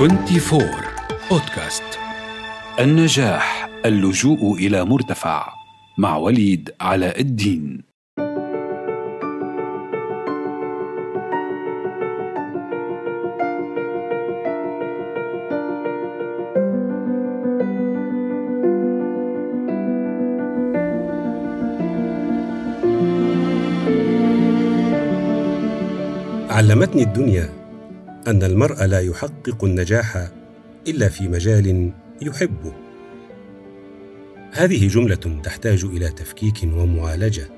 24 بودكاست النجاح اللجوء إلى مرتفع مع وليد علاء الدين. علمتني الدنيا أن المرء لا يحقق النجاح إلا في مجال يحبه. هذه جملة تحتاج إلى تفكيك ومعالجة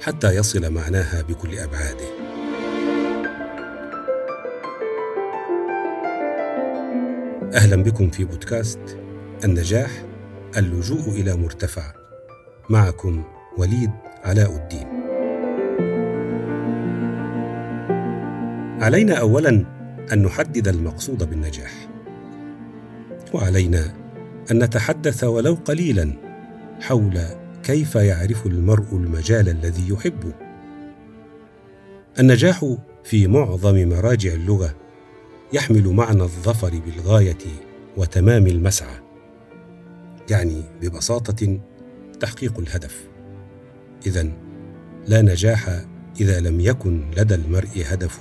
حتى يصل معناها بكل أبعاده. أهلا بكم في بودكاست النجاح اللجوء إلى مرتفع. معكم وليد علاء الدين. علينا اولا أن نحدد المقصود بالنجاح وعلينا أن نتحدث ولو قليلا حول كيف يعرف المرء المجال الذي يحبه. النجاح في معظم مراجع اللغة يحمل معنى الظفر بالغاية وتمام المسعى يعني ببساطة تحقيق الهدف. اذا لا نجاح إذا لم يكن لدى المرء هدف.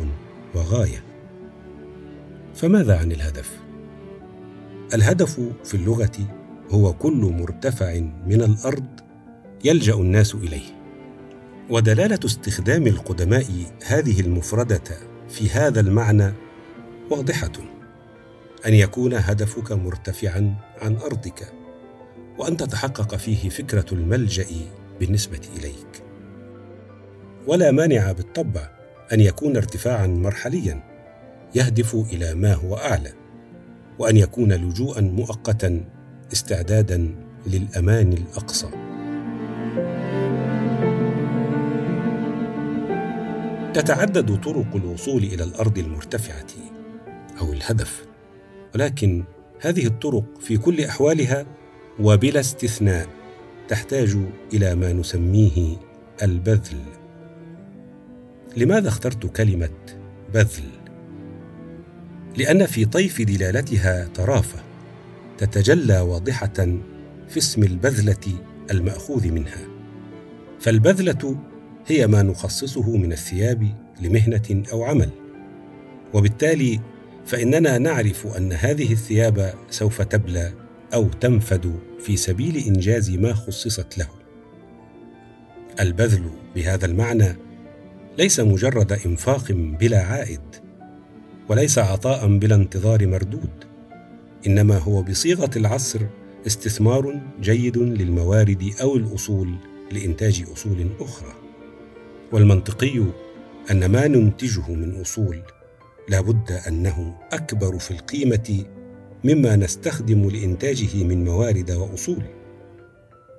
وغاية. فماذا عن الهدف؟ الهدف في اللغة هو كل مرتفع من الأرض يلجأ الناس إليه. ودلالة استخدام القدماء هذه المفردة في هذا المعنى واضحة. أن يكون هدفك مرتفعا عن أرضك وأن تتحقق فيه فكرة الملجأ بالنسبة إليك. ولا مانع بالطبع أن يكون ارتفاعا مرحليا يهدف إلى ما هو أعلى وأن يكون لجوءا مؤقتا استعدادا للأمان الأقصى. تتعدد طرق الوصول إلى الأرض المرتفعة أو الهدف ولكن هذه الطرق في كل أحوالها وبلا استثناء تحتاج إلى ما نسميه البذل. لماذا اخترت كلمة بذل؟ لأن في طيف دلالتها طرافة تتجلى واضحة في اسم البذلة المأخوذ منها. فالبذلة هي ما نخصصه من الثياب لمهنة أو عمل. وبالتالي فإننا نعرف أن هذه الثياب سوف تبلى أو تنفد في سبيل إنجاز ما خصصت له. البذل بهذا المعنى ليس مجرد إنفاق بلا عائد وليس عطاء بلا انتظار مردود إنما هو بصيغة العصر استثمار جيد للموارد أو الأصول لإنتاج أصول أخرى. والمنطقي أن ما ننتجه من أصول لا بد أنه أكبر في القيمة مما نستخدم لإنتاجه من موارد وأصول.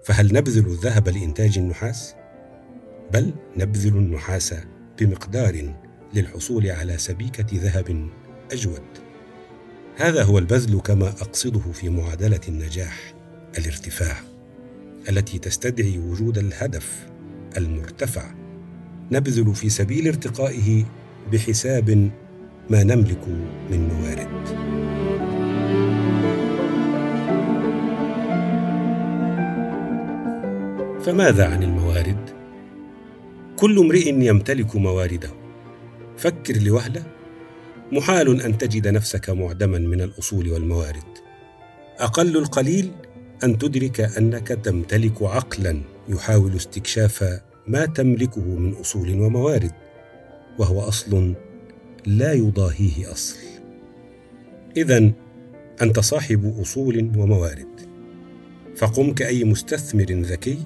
فهل نبذل الذهب لإنتاج النحاس؟ بل نبذل النحاس بمقدار للحصول على سبيكة ذهب أجود. هذا هو البذل كما أقصده في معادلة النجاح الارتفاع التي تستدعي وجود الهدف المرتفع. نبذل في سبيل ارتقائه بحساب ما نملك من موارد. فماذا عن الموارد؟ كل امرئ يمتلك موارده. فكر لوهلة محال أن تجد نفسك معدما من الأصول والموارد. أقل القليل أن تدرك أنك تمتلك عقلا يحاول استكشاف ما تملكه من أصول وموارد وهو أصل لا يضاهيه أصل. اذا أنت صاحب أصول وموارد. فقم كأي مستثمر ذكي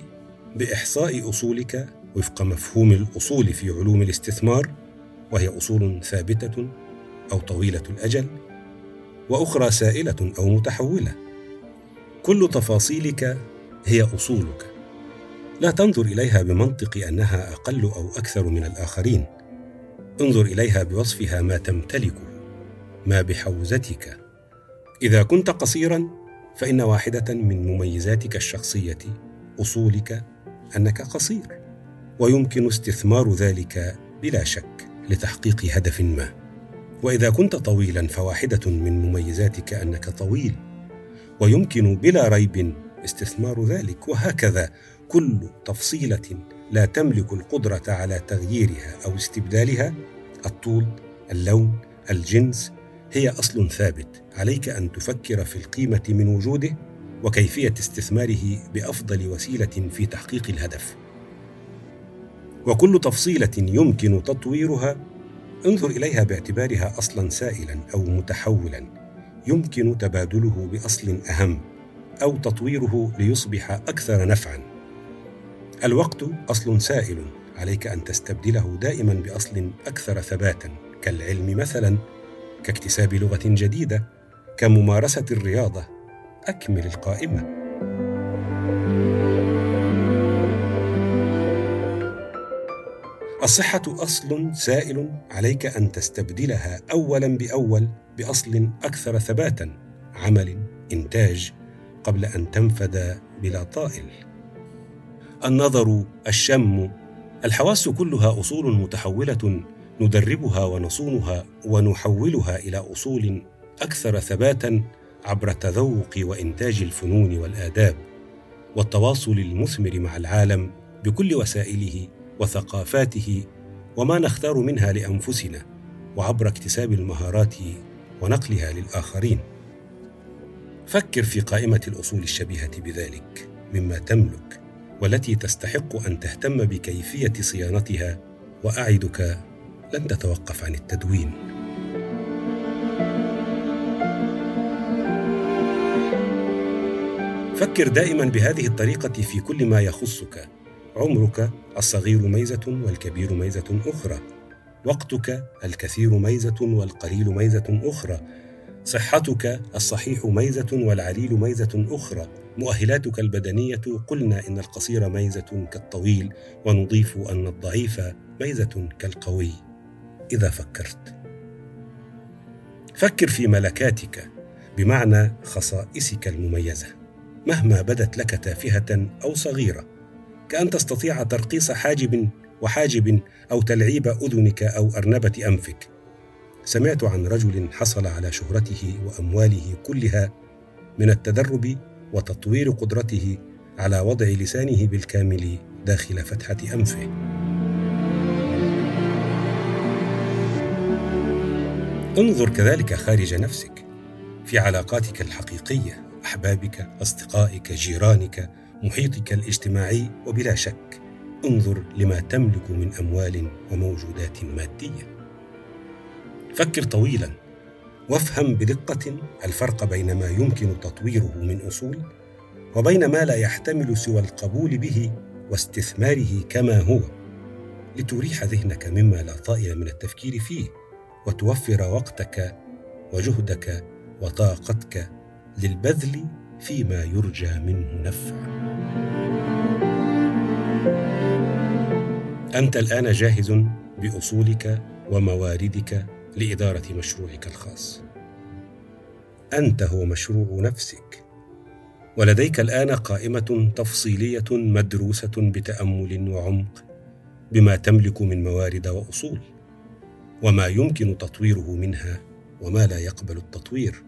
بإحصاء أصولك وفق مفهوم الأصول في علوم الاستثمار وهي أصول ثابتة أو طويلة الأجل وأخرى سائلة أو متحولة. كل تفاصيلك هي أصولك. لا تنظر إليها بمنطق أنها أقل أو أكثر من الآخرين. انظر إليها بوصفها ما تمتلكه ما بحوزتك. إذا كنت قصيرا فإن واحدة من مميزاتك الشخصية أصولك أنك قصير. ويمكن استثمار ذلك بلا شك لتحقيق هدف ما. وإذا كنت طويلا فواحدة من مميزاتك أنك طويل ويمكن بلا ريب استثمار ذلك. وهكذا كل تفصيلة لا تملك القدرة على تغييرها أو استبدالها. الطول اللون الجنس هي أصل ثابت. عليك أن تفكر في القيمة من وجوده وكيفية استثماره بأفضل وسيلة في تحقيق الهدف. وكل تفصيلة يمكن تطويرها انظر إليها باعتبارها أصلا سائلا أو متحولا. يمكن تبادله بأصل أهم أو تطويره ليصبح أكثر نفعا. الوقت أصل سائل عليك أن تستبدله دائما بأصل أكثر ثباتا. كالعلم مثلا كاكتساب لغة جديدة كممارسة الرياضة أكمل القائمة. الصحة أصل سائل عليك أن تستبدلها أولا بأول بأصل أكثر ثباتا عمل إنتاج قبل أن تنفذ بلا طائل. النظر الشم الحواس كلها أصول متحولة ندربها ونصونها ونحولها إلى أصول أكثر ثباتا عبر تذوق وإنتاج الفنون والآداب والتواصل المثمر مع العالم بكل وسائله وثقافاته وما نختار منها لأنفسنا وعبر اكتساب المهارات ونقلها للآخرين. فكر في قائمة الأصول الشبيهة بذلك مما تملك والتي تستحق أن تهتم بكيفية صيانتها وأعدك لن تتوقف عن التدوين. فكر دائما بهذه الطريقة في كل ما يخصك عمرك الصغير ميزة والكبير ميزة أخرى. وقتك الكثير ميزة والقليل ميزة أخرى. صحتك الصحيح ميزة والعليل ميزة أخرى. مؤهلاتك البدنية قلنا إن القصير ميزة كالطويل ونضيف أن الضعيف ميزة كالقوي. إذا فكرت. فكر في ملكاتك بمعنى خصائصك المميزة. مهما بدت لك تافهة أو صغيرة كأن تستطيع ترقيص حاجب وحاجب أو تلعيب أذنك أو أرنبة أنفك. سمعت عن رجل حصل على شهرته وأمواله كلها من التدرب وتطوير قدرته على وضع لسانه بالكامل داخل فتحة أنفه. انظر كذلك خارج نفسك في علاقاتك الحقيقية أحبابك أصدقائك جيرانك محيطك الاجتماعي وبلا شك. انظر لما تملك من أموال وموجودات مادية. فكر طويلا وافهم بدقة الفرق بين ما يمكن تطويره من أصول وبين ما لا يحتمل سوى القبول به واستثماره كما هو. لتريح ذهنك مما لا طائل من التفكير فيه وتوفر وقتك وجهدك وطاقتك للبذل فيما يرجى منه نفع أنت الآن جاهز بأصولك ومواردك لإدارة مشروعك الخاص. أنت هو مشروع نفسك. ولديك الآن قائمة تفصيلية مدروسة بتأمل وعمق بما تملك من موارد وأصول وما يمكن تطويره منها وما لا يقبل التطوير.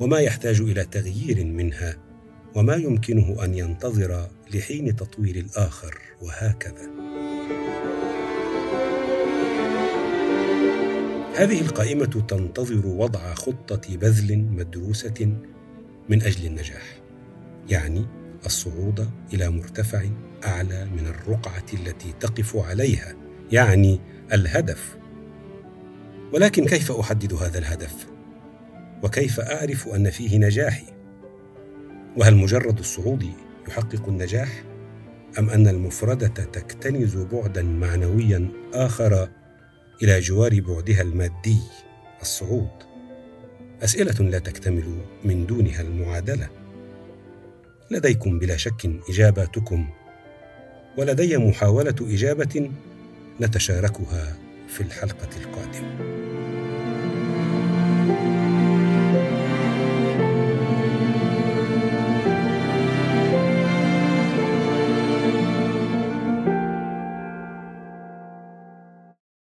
وما يحتاج إلى تغيير منها وما يمكنه أن ينتظر لحين تطوير الآخر وهكذا. هذه القائمة تنتظر وضع خطة بذل مدروسة من أجل النجاح يعني الصعود إلى مرتفع أعلى من الرقعة التي تقف عليها يعني الهدف. ولكن كيف أحدد هذا الهدف؟ وكيف أعرف أن فيه نجاحي؟ وهل مجرد الصعود يحقق النجاح؟ أم أن المفردة تكتنز بعدا معنويا آخر إلى جوار بعدها المادي الصعود؟ أسئلة لا تكتمل من دونها المعادلة. لديكم بلا شك إجاباتكم ولدي محاولة إجابة نتشاركها في الحلقة القادمة.